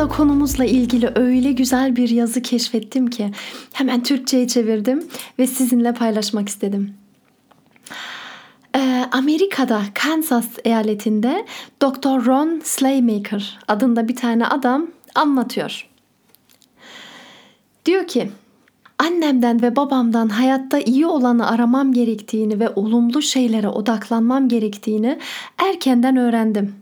Tam da konumuzla ilgili öyle güzel bir yazı keşfettim ki hemen Türkçe'ye çevirdim ve sizinle paylaşmak istedim. Ee, Amerika'da Kansas eyaletinde Dr. Ron Slaymaker adında bir tane adam anlatıyor. Diyor ki annemden ve babamdan hayatta iyi olanı aramam gerektiğini ve olumlu şeylere odaklanmam gerektiğini erkenden öğrendim.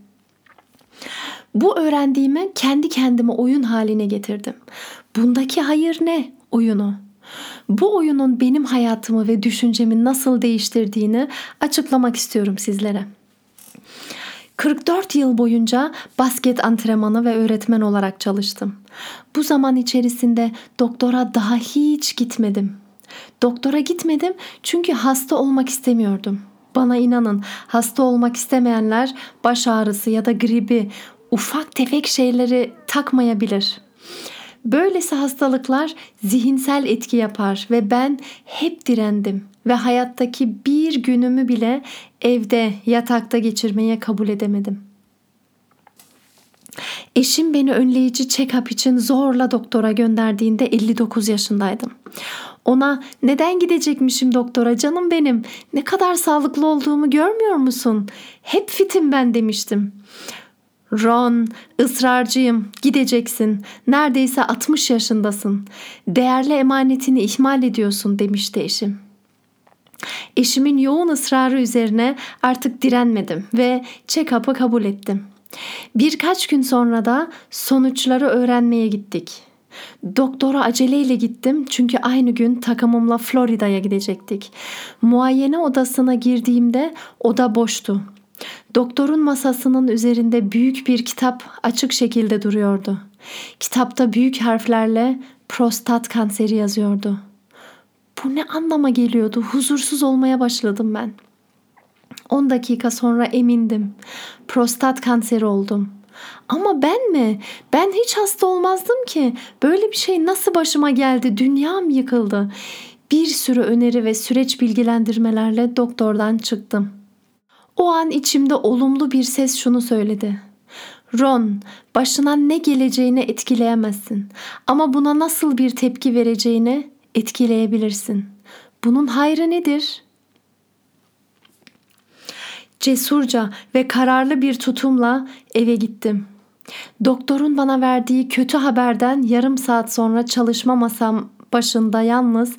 Bu öğrendiğimi kendi kendime oyun haline getirdim. Bundaki hayır ne? Oyunu. Bu oyunun benim hayatımı ve düşüncemi nasıl değiştirdiğini açıklamak istiyorum sizlere. 44 yıl boyunca basket antrenmanı ve öğretmen olarak çalıştım. Bu zaman içerisinde doktora daha hiç gitmedim. Doktora gitmedim çünkü hasta olmak istemiyordum. Bana inanın hasta olmak istemeyenler baş ağrısı ya da gribi ufak tefek şeyleri takmayabilir. Böylesi hastalıklar zihinsel etki yapar ve ben hep direndim ve hayattaki bir günümü bile evde yatakta geçirmeye kabul edemedim. Eşim beni önleyici check-up için zorla doktora gönderdiğinde 59 yaşındaydım. Ona neden gidecekmişim doktora canım benim ne kadar sağlıklı olduğumu görmüyor musun? Hep fitim ben demiştim. Ron, ısrarcıyım, gideceksin. Neredeyse 60 yaşındasın. Değerli emanetini ihmal ediyorsun demişti eşim. Eşimin yoğun ısrarı üzerine artık direnmedim ve check-up'ı kabul ettim. Birkaç gün sonra da sonuçları öğrenmeye gittik. Doktora aceleyle gittim çünkü aynı gün takımımla Florida'ya gidecektik. Muayene odasına girdiğimde oda boştu. Doktorun masasının üzerinde büyük bir kitap açık şekilde duruyordu. Kitapta büyük harflerle prostat kanseri yazıyordu. Bu ne anlama geliyordu? Huzursuz olmaya başladım ben. 10 dakika sonra emindim. Prostat kanseri oldum. Ama ben mi? Ben hiç hasta olmazdım ki. Böyle bir şey nasıl başıma geldi? Dünyam yıkıldı. Bir sürü öneri ve süreç bilgilendirmelerle doktordan çıktım. O an içimde olumlu bir ses şunu söyledi. Ron, başına ne geleceğini etkileyemezsin ama buna nasıl bir tepki vereceğini etkileyebilirsin. Bunun hayrı nedir? Cesurca ve kararlı bir tutumla eve gittim. Doktorun bana verdiği kötü haberden yarım saat sonra çalışma masam başında yalnız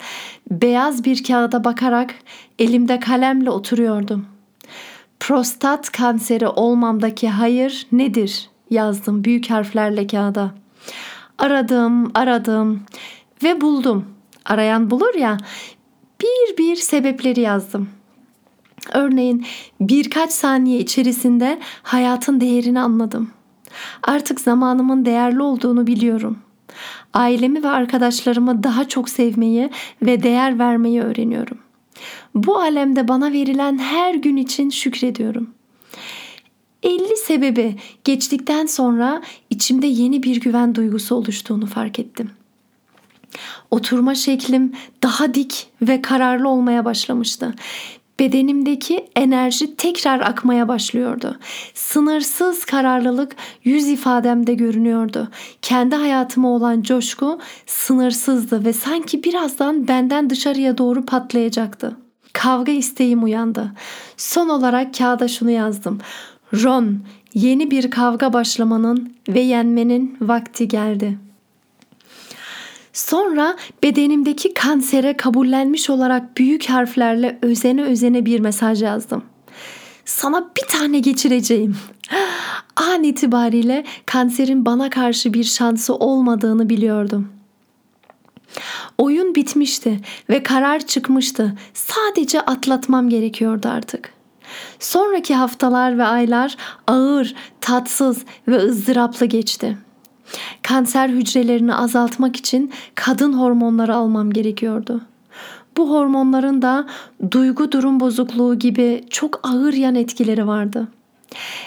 beyaz bir kağıda bakarak elimde kalemle oturuyordum.'' Prostat kanseri olmamdaki hayır nedir yazdım büyük harflerle kağıda. Aradım, aradım ve buldum. Arayan bulur ya. Bir bir sebepleri yazdım. Örneğin birkaç saniye içerisinde hayatın değerini anladım. Artık zamanımın değerli olduğunu biliyorum. Ailemi ve arkadaşlarımı daha çok sevmeyi ve değer vermeyi öğreniyorum. Bu alemde bana verilen her gün için şükrediyorum. 50 sebebi geçtikten sonra içimde yeni bir güven duygusu oluştuğunu fark ettim. Oturma şeklim daha dik ve kararlı olmaya başlamıştı. Bedenimdeki enerji tekrar akmaya başlıyordu. Sınırsız kararlılık yüz ifademde görünüyordu. Kendi hayatıma olan coşku sınırsızdı ve sanki birazdan benden dışarıya doğru patlayacaktı. Kavga isteğim uyandı. Son olarak kağıda şunu yazdım. Ron, yeni bir kavga başlamanın ve yenmenin vakti geldi. Sonra bedenimdeki kansere kabullenmiş olarak büyük harflerle özene özene bir mesaj yazdım. Sana bir tane geçireceğim. An itibariyle kanserin bana karşı bir şansı olmadığını biliyordum. Oyun bitmişti ve karar çıkmıştı. Sadece atlatmam gerekiyordu artık. Sonraki haftalar ve aylar ağır, tatsız ve ızdıraplı geçti. Kanser hücrelerini azaltmak için kadın hormonları almam gerekiyordu. Bu hormonların da duygu durum bozukluğu gibi çok ağır yan etkileri vardı.''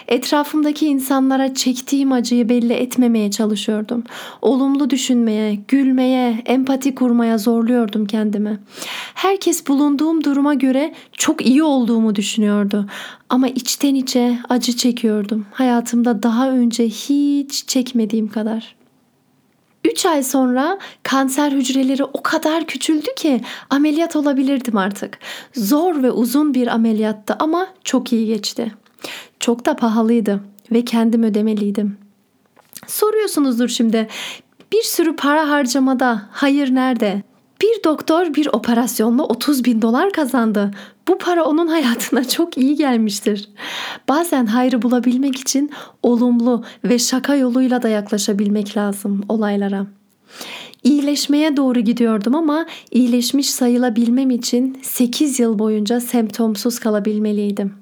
Etrafımdaki insanlara çektiğim acıyı belli etmemeye çalışıyordum. Olumlu düşünmeye, gülmeye, empati kurmaya zorluyordum kendimi. Herkes bulunduğum duruma göre çok iyi olduğumu düşünüyordu. Ama içten içe acı çekiyordum. Hayatımda daha önce hiç çekmediğim kadar. 3 ay sonra kanser hücreleri o kadar küçüldü ki ameliyat olabilirdim artık. Zor ve uzun bir ameliyattı ama çok iyi geçti. Çok da pahalıydı ve kendim ödemeliydim. Soruyorsunuzdur şimdi bir sürü para harcamada hayır nerede? Bir doktor bir operasyonla 30 bin dolar kazandı. Bu para onun hayatına çok iyi gelmiştir. Bazen hayrı bulabilmek için olumlu ve şaka yoluyla da yaklaşabilmek lazım olaylara. İyileşmeye doğru gidiyordum ama iyileşmiş sayılabilmem için 8 yıl boyunca semptomsuz kalabilmeliydim.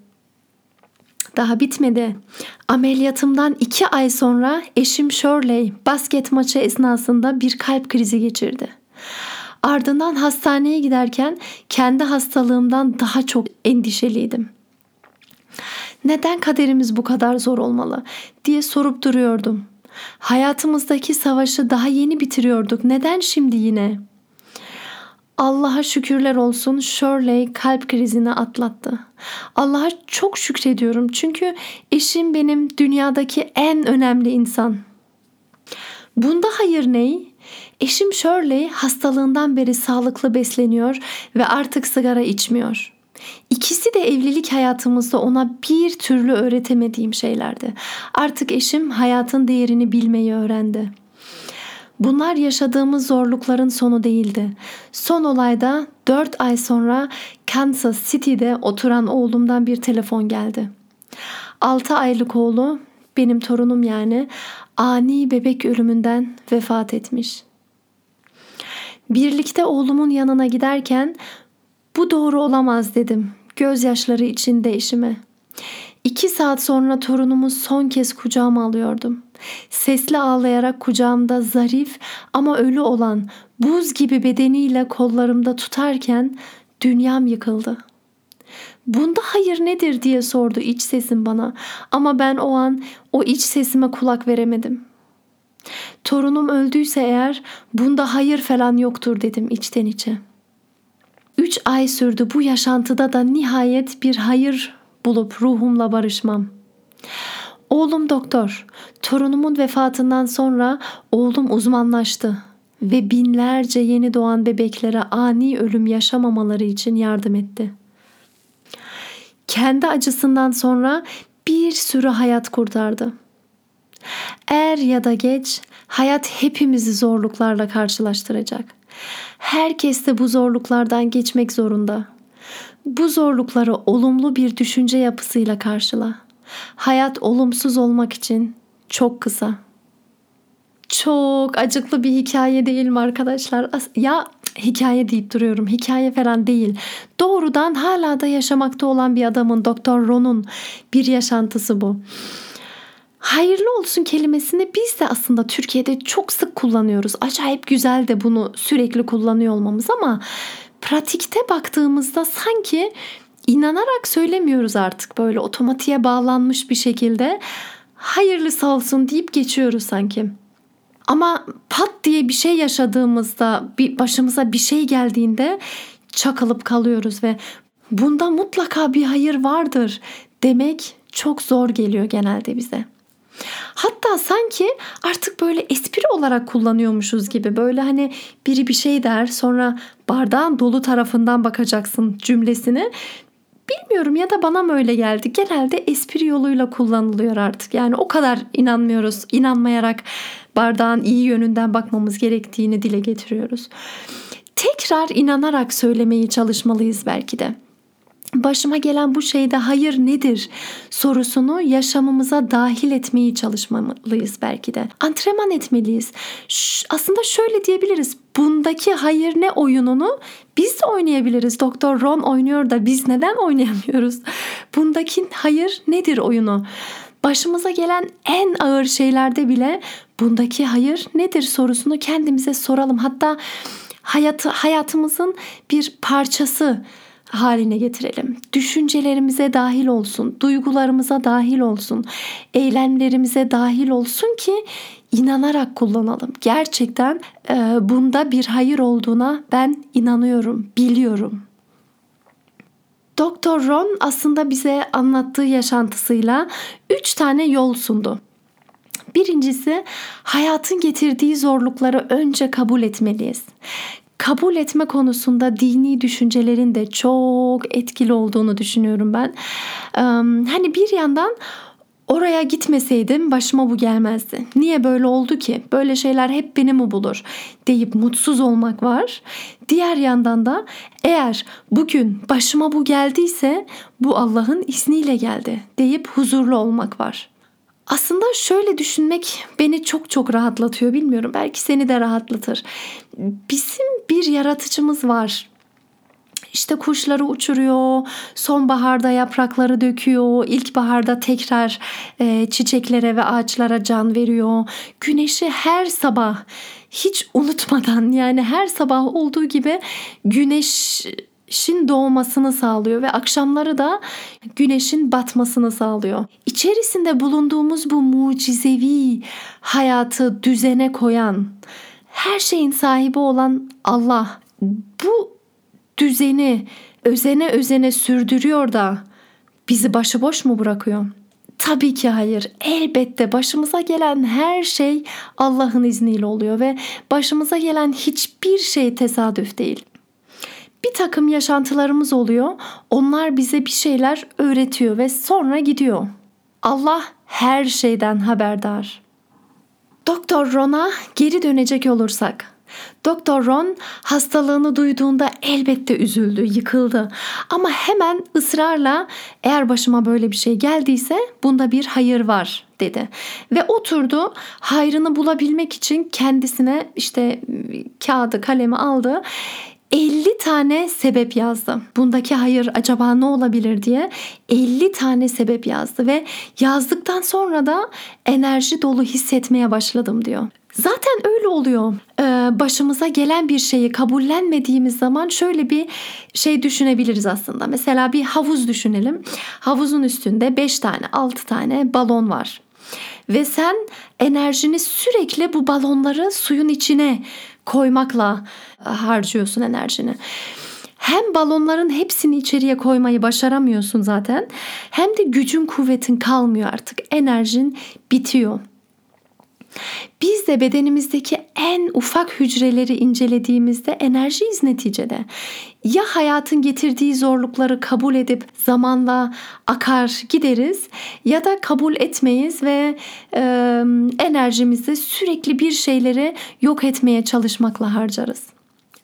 Daha bitmedi. Ameliyatımdan iki ay sonra eşim Shirley basket maçı esnasında bir kalp krizi geçirdi. Ardından hastaneye giderken kendi hastalığımdan daha çok endişeliydim. Neden kaderimiz bu kadar zor olmalı diye sorup duruyordum. Hayatımızdaki savaşı daha yeni bitiriyorduk. Neden şimdi yine?'' Allah'a şükürler olsun Shirley kalp krizini atlattı. Allah'a çok şükrediyorum çünkü eşim benim dünyadaki en önemli insan. Bunda hayır ney? Eşim Shirley hastalığından beri sağlıklı besleniyor ve artık sigara içmiyor. İkisi de evlilik hayatımızda ona bir türlü öğretemediğim şeylerdi. Artık eşim hayatın değerini bilmeyi öğrendi. Bunlar yaşadığımız zorlukların sonu değildi. Son olayda 4 ay sonra Kansas City'de oturan oğlumdan bir telefon geldi. 6 aylık oğlu, benim torunum yani, ani bebek ölümünden vefat etmiş. Birlikte oğlumun yanına giderken bu doğru olamaz dedim. Gözyaşları içinde eşime. İki saat sonra torunumu son kez kucağıma alıyordum. Sesli ağlayarak kucağımda zarif ama ölü olan buz gibi bedeniyle kollarımda tutarken dünyam yıkıldı. Bunda hayır nedir diye sordu iç sesim bana ama ben o an o iç sesime kulak veremedim. Torunum öldüyse eğer bunda hayır falan yoktur dedim içten içe. Üç ay sürdü bu yaşantıda da nihayet bir hayır bulup ruhumla barışmam. Oğlum doktor. Torunumun vefatından sonra oğlum uzmanlaştı ve binlerce yeni doğan bebeklere ani ölüm yaşamamaları için yardım etti. Kendi acısından sonra bir sürü hayat kurtardı. Er ya da geç hayat hepimizi zorluklarla karşılaştıracak. Herkes de bu zorluklardan geçmek zorunda. Bu zorlukları olumlu bir düşünce yapısıyla karşıla. Hayat olumsuz olmak için çok kısa. Çok acıklı bir hikaye değil mi arkadaşlar? Ya hikaye deyip duruyorum. Hikaye falan değil. Doğrudan hala da yaşamakta olan bir adamın Doktor Ron'un bir yaşantısı bu. Hayırlı olsun kelimesini biz de aslında Türkiye'de çok sık kullanıyoruz. Acayip güzel de bunu sürekli kullanıyor olmamız ama pratikte baktığımızda sanki inanarak söylemiyoruz artık böyle otomatiğe bağlanmış bir şekilde hayırlısı olsun deyip geçiyoruz sanki. Ama pat diye bir şey yaşadığımızda, bir başımıza bir şey geldiğinde çakılıp kalıyoruz ve bunda mutlaka bir hayır vardır demek çok zor geliyor genelde bize. Hatta sanki artık böyle espri olarak kullanıyormuşuz gibi böyle hani biri bir şey der sonra bardağın dolu tarafından bakacaksın cümlesini Bilmiyorum ya da bana mı öyle geldi. Genelde espri yoluyla kullanılıyor artık. Yani o kadar inanmıyoruz. İnanmayarak bardağın iyi yönünden bakmamız gerektiğini dile getiriyoruz. Tekrar inanarak söylemeyi çalışmalıyız belki de başıma gelen bu şeyde hayır nedir sorusunu yaşamımıza dahil etmeyi çalışmalıyız belki de. Antrenman etmeliyiz. Ş- aslında şöyle diyebiliriz. Bunda bundaki hayır ne oyununu biz de oynayabiliriz. Doktor Ron oynuyor da biz neden oynayamıyoruz? Bundaki hayır nedir oyunu? Başımıza gelen en ağır şeylerde bile bundaki hayır nedir sorusunu kendimize soralım. Hatta hayatı hayatımızın bir parçası haline getirelim. Düşüncelerimize dahil olsun, duygularımıza dahil olsun, eylemlerimize dahil olsun ki inanarak kullanalım. Gerçekten e, bunda bir hayır olduğuna ben inanıyorum, biliyorum. Doktor Ron aslında bize anlattığı yaşantısıyla üç tane yol sundu. Birincisi hayatın getirdiği zorlukları önce kabul etmeliyiz. Kabul etme konusunda dini düşüncelerin de çok etkili olduğunu düşünüyorum ben. Hani bir yandan Oraya gitmeseydim başıma bu gelmezdi. Niye böyle oldu ki? Böyle şeyler hep beni mi bulur? deyip mutsuz olmak var. Diğer yandan da eğer bugün başıma bu geldiyse bu Allah'ın izniyle geldi deyip huzurlu olmak var. Aslında şöyle düşünmek beni çok çok rahatlatıyor bilmiyorum. Belki seni de rahatlatır. Bizim bir yaratıcımız var işte kuşları uçuruyor, sonbaharda yaprakları döküyor, ilkbaharda tekrar e, çiçeklere ve ağaçlara can veriyor. Güneşi her sabah hiç unutmadan yani her sabah olduğu gibi güneşin doğmasını sağlıyor ve akşamları da güneşin batmasını sağlıyor. İçerisinde bulunduğumuz bu mucizevi hayatı düzene koyan, her şeyin sahibi olan Allah bu düzeni özene özene sürdürüyor da bizi başıboş mu bırakıyor? Tabii ki hayır. Elbette başımıza gelen her şey Allah'ın izniyle oluyor ve başımıza gelen hiçbir şey tesadüf değil. Bir takım yaşantılarımız oluyor. Onlar bize bir şeyler öğretiyor ve sonra gidiyor. Allah her şeyden haberdar. Doktor Ron'a geri dönecek olursak Doktor Ron hastalığını duyduğunda elbette üzüldü, yıkıldı. Ama hemen ısrarla eğer başıma böyle bir şey geldiyse bunda bir hayır var dedi. Ve oturdu hayrını bulabilmek için kendisine işte kağıdı kalemi aldı 50 tane sebep yazdı. Bundaki hayır acaba ne olabilir diye 50 tane sebep yazdı ve yazdıktan sonra da enerji dolu hissetmeye başladım diyor. Zaten öyle oluyor. Ee, başımıza gelen bir şeyi kabullenmediğimiz zaman şöyle bir şey düşünebiliriz aslında. Mesela bir havuz düşünelim. Havuzun üstünde 5 tane, 6 tane balon var. Ve sen enerjini sürekli bu balonları suyun içine koymakla e, harcıyorsun enerjini. Hem balonların hepsini içeriye koymayı başaramıyorsun zaten hem de gücün kuvvetin kalmıyor artık. Enerjin bitiyor. Biz de bedenimizdeki en ufak hücreleri incelediğimizde enerjiyiz neticede. Ya hayatın getirdiği zorlukları kabul edip zamanla akar gideriz ya da kabul etmeyiz ve e, enerjimizi sürekli bir şeyleri yok etmeye çalışmakla harcarız.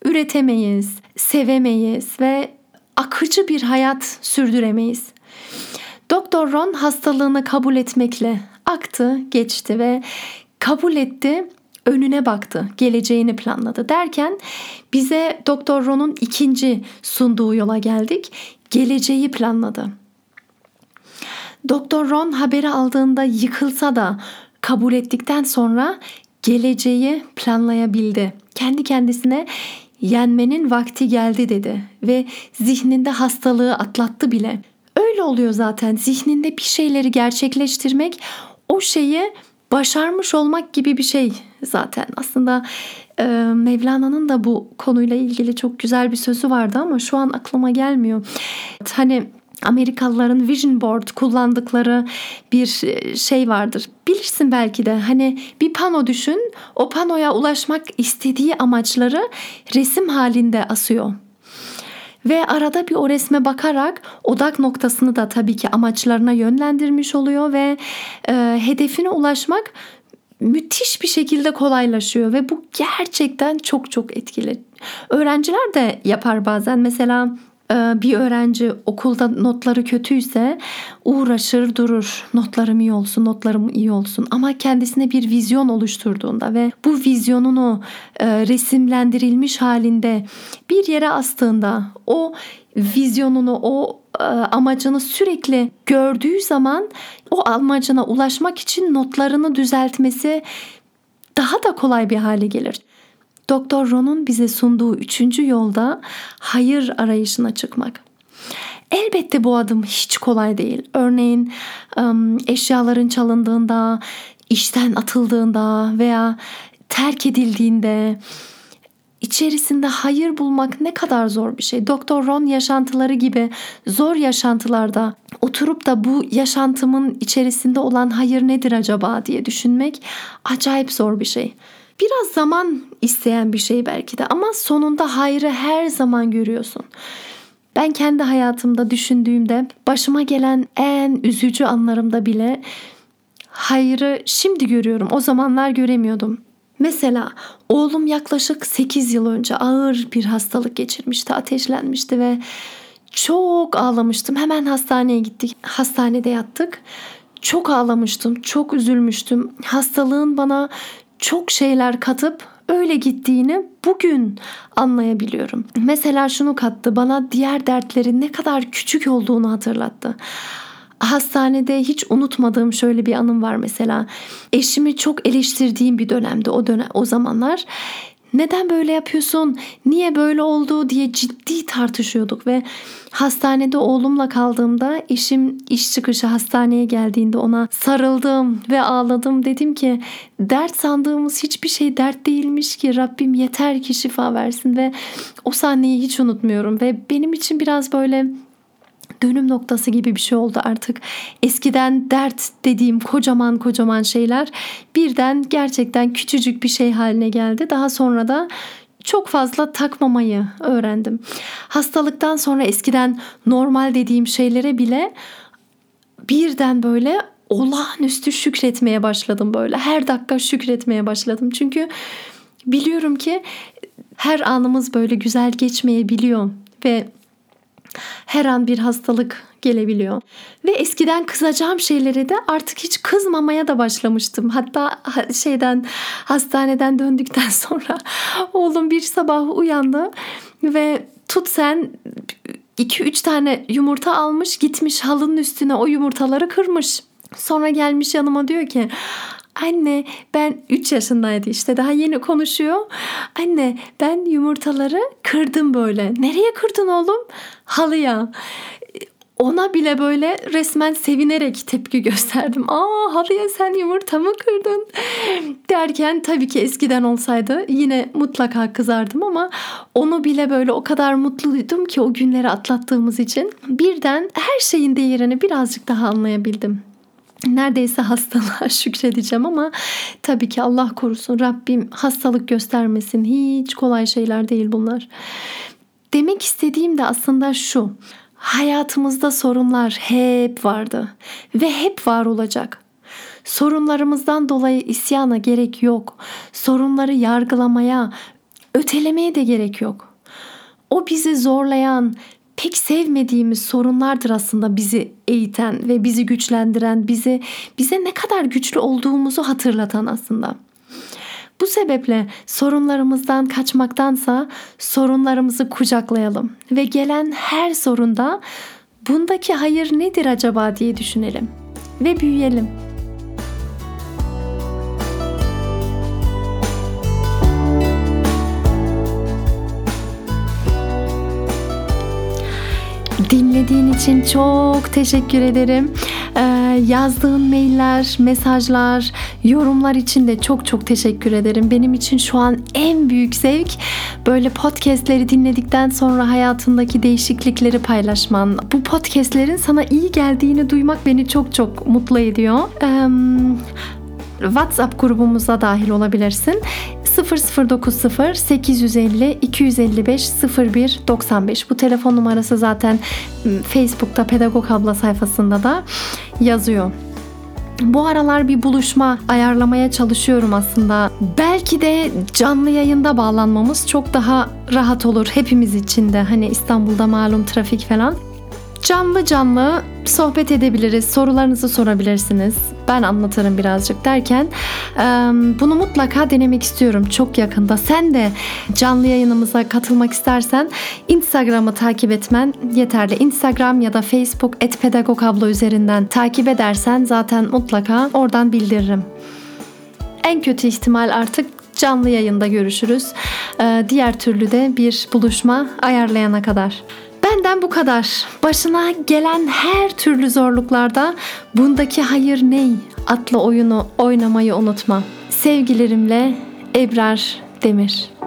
Üretemeyiz, sevemeyiz ve akıcı bir hayat sürdüremeyiz. Doktor Ron hastalığını kabul etmekle aktı, geçti ve kabul etti, önüne baktı, geleceğini planladı derken bize Doktor Ron'un ikinci sunduğu yola geldik. Geleceği planladı. Doktor Ron haberi aldığında yıkılsa da kabul ettikten sonra geleceği planlayabildi. Kendi kendisine yenmenin vakti geldi dedi ve zihninde hastalığı atlattı bile. Öyle oluyor zaten zihninde bir şeyleri gerçekleştirmek o şeyi başarmış olmak gibi bir şey zaten. Aslında e, Mevlana'nın da bu konuyla ilgili çok güzel bir sözü vardı ama şu an aklıma gelmiyor. Hani Amerikalıların vision board kullandıkları bir e, şey vardır. Bilirsin belki de hani bir pano düşün. O panoya ulaşmak istediği amaçları resim halinde asıyor. Ve arada bir o resme bakarak odak noktasını da tabii ki amaçlarına yönlendirmiş oluyor ve e, hedefine ulaşmak müthiş bir şekilde kolaylaşıyor ve bu gerçekten çok çok etkili. Öğrenciler de yapar bazen mesela bir öğrenci okulda notları kötüyse uğraşır durur. Notlarım iyi olsun, notlarım iyi olsun. Ama kendisine bir vizyon oluşturduğunda ve bu vizyonunu e, resimlendirilmiş halinde bir yere astığında o vizyonunu, o e, amacını sürekli gördüğü zaman o amacına ulaşmak için notlarını düzeltmesi daha da kolay bir hale gelir. Doktor Ron'un bize sunduğu üçüncü yolda hayır arayışına çıkmak. Elbette bu adım hiç kolay değil. Örneğin eşyaların çalındığında, işten atıldığında veya terk edildiğinde içerisinde hayır bulmak ne kadar zor bir şey. Doktor Ron yaşantıları gibi zor yaşantılarda oturup da bu yaşantımın içerisinde olan hayır nedir acaba diye düşünmek acayip zor bir şey. Biraz zaman isteyen bir şey belki de ama sonunda hayrı her zaman görüyorsun. Ben kendi hayatımda düşündüğümde başıma gelen en üzücü anlarımda bile hayrı şimdi görüyorum. O zamanlar göremiyordum. Mesela oğlum yaklaşık 8 yıl önce ağır bir hastalık geçirmişti, ateşlenmişti ve çok ağlamıştım. Hemen hastaneye gittik. Hastanede yattık. Çok ağlamıştım, çok üzülmüştüm. Hastalığın bana çok şeyler katıp öyle gittiğini bugün anlayabiliyorum. Mesela şunu kattı bana diğer dertlerin ne kadar küçük olduğunu hatırlattı. Hastanede hiç unutmadığım şöyle bir anım var mesela. Eşimi çok eleştirdiğim bir dönemde o dönem o zamanlar neden böyle yapıyorsun? Niye böyle oldu diye ciddi tartışıyorduk ve hastanede oğlumla kaldığımda eşim iş çıkışı hastaneye geldiğinde ona sarıldım ve ağladım. Dedim ki dert sandığımız hiçbir şey dert değilmiş ki Rabbim yeter ki şifa versin ve o sahneyi hiç unutmuyorum ve benim için biraz böyle dönüm noktası gibi bir şey oldu artık. Eskiden dert dediğim kocaman kocaman şeyler birden gerçekten küçücük bir şey haline geldi. Daha sonra da çok fazla takmamayı öğrendim. Hastalıktan sonra eskiden normal dediğim şeylere bile birden böyle olağanüstü şükretmeye başladım böyle. Her dakika şükretmeye başladım. Çünkü biliyorum ki her anımız böyle güzel geçmeyebiliyor ve her an bir hastalık gelebiliyor. Ve eskiden kızacağım şeylere de artık hiç kızmamaya da başlamıştım. Hatta şeyden hastaneden döndükten sonra oğlum bir sabah uyandı ve tut sen 2-3 tane yumurta almış gitmiş halının üstüne o yumurtaları kırmış. Sonra gelmiş yanıma diyor ki Anne ben 3 yaşındaydı işte daha yeni konuşuyor. Anne ben yumurtaları kırdım böyle. Nereye kırdın oğlum? Halıya. Ona bile böyle resmen sevinerek tepki gösterdim. Aa halıya sen yumurta mı kırdın? Derken tabii ki eskiden olsaydı yine mutlaka kızardım ama onu bile böyle o kadar mutluydum ki o günleri atlattığımız için birden her şeyin değerini birazcık daha anlayabildim neredeyse hastalığa şükredeceğim ama tabii ki Allah korusun Rabbim hastalık göstermesin. Hiç kolay şeyler değil bunlar. Demek istediğim de aslında şu. Hayatımızda sorunlar hep vardı ve hep var olacak. Sorunlarımızdan dolayı isyana gerek yok. Sorunları yargılamaya, ötelemeye de gerek yok. O bizi zorlayan, pek sevmediğimiz sorunlardır aslında bizi eğiten ve bizi güçlendiren, bizi bize ne kadar güçlü olduğumuzu hatırlatan aslında. Bu sebeple sorunlarımızdan kaçmaktansa sorunlarımızı kucaklayalım ve gelen her sorunda bundaki hayır nedir acaba diye düşünelim ve büyüyelim. Dinlediğin için çok teşekkür ederim. Ee, yazdığın mailler, mesajlar, yorumlar için de çok çok teşekkür ederim. Benim için şu an en büyük zevk böyle podcastleri dinledikten sonra hayatındaki değişiklikleri paylaşman. Bu podcastlerin sana iyi geldiğini duymak beni çok çok mutlu ediyor. Ee, WhatsApp grubumuza dahil olabilirsin. 0090 850 255 01 95 bu telefon numarası zaten ıı, Facebook'ta Pedagog Abla sayfasında da yazıyor. Bu aralar bir buluşma ayarlamaya çalışıyorum aslında. Belki de canlı yayında bağlanmamız çok daha rahat olur hepimiz için de. Hani İstanbul'da malum trafik falan. Canlı canlı sohbet edebiliriz, sorularınızı sorabilirsiniz. Ben anlatırım birazcık derken bunu mutlaka denemek istiyorum çok yakında. Sen de canlı yayınımıza katılmak istersen Instagram'ı takip etmen yeterli. Instagram ya da Facebook @pedagogablo üzerinden takip edersen zaten mutlaka oradan bildiririm. En kötü ihtimal artık canlı yayında görüşürüz. Diğer türlü de bir buluşma ayarlayana kadar. Benden bu kadar. Başına gelen her türlü zorluklarda bundaki hayır ney adlı oyunu oynamayı unutma. Sevgilerimle Ebrar Demir.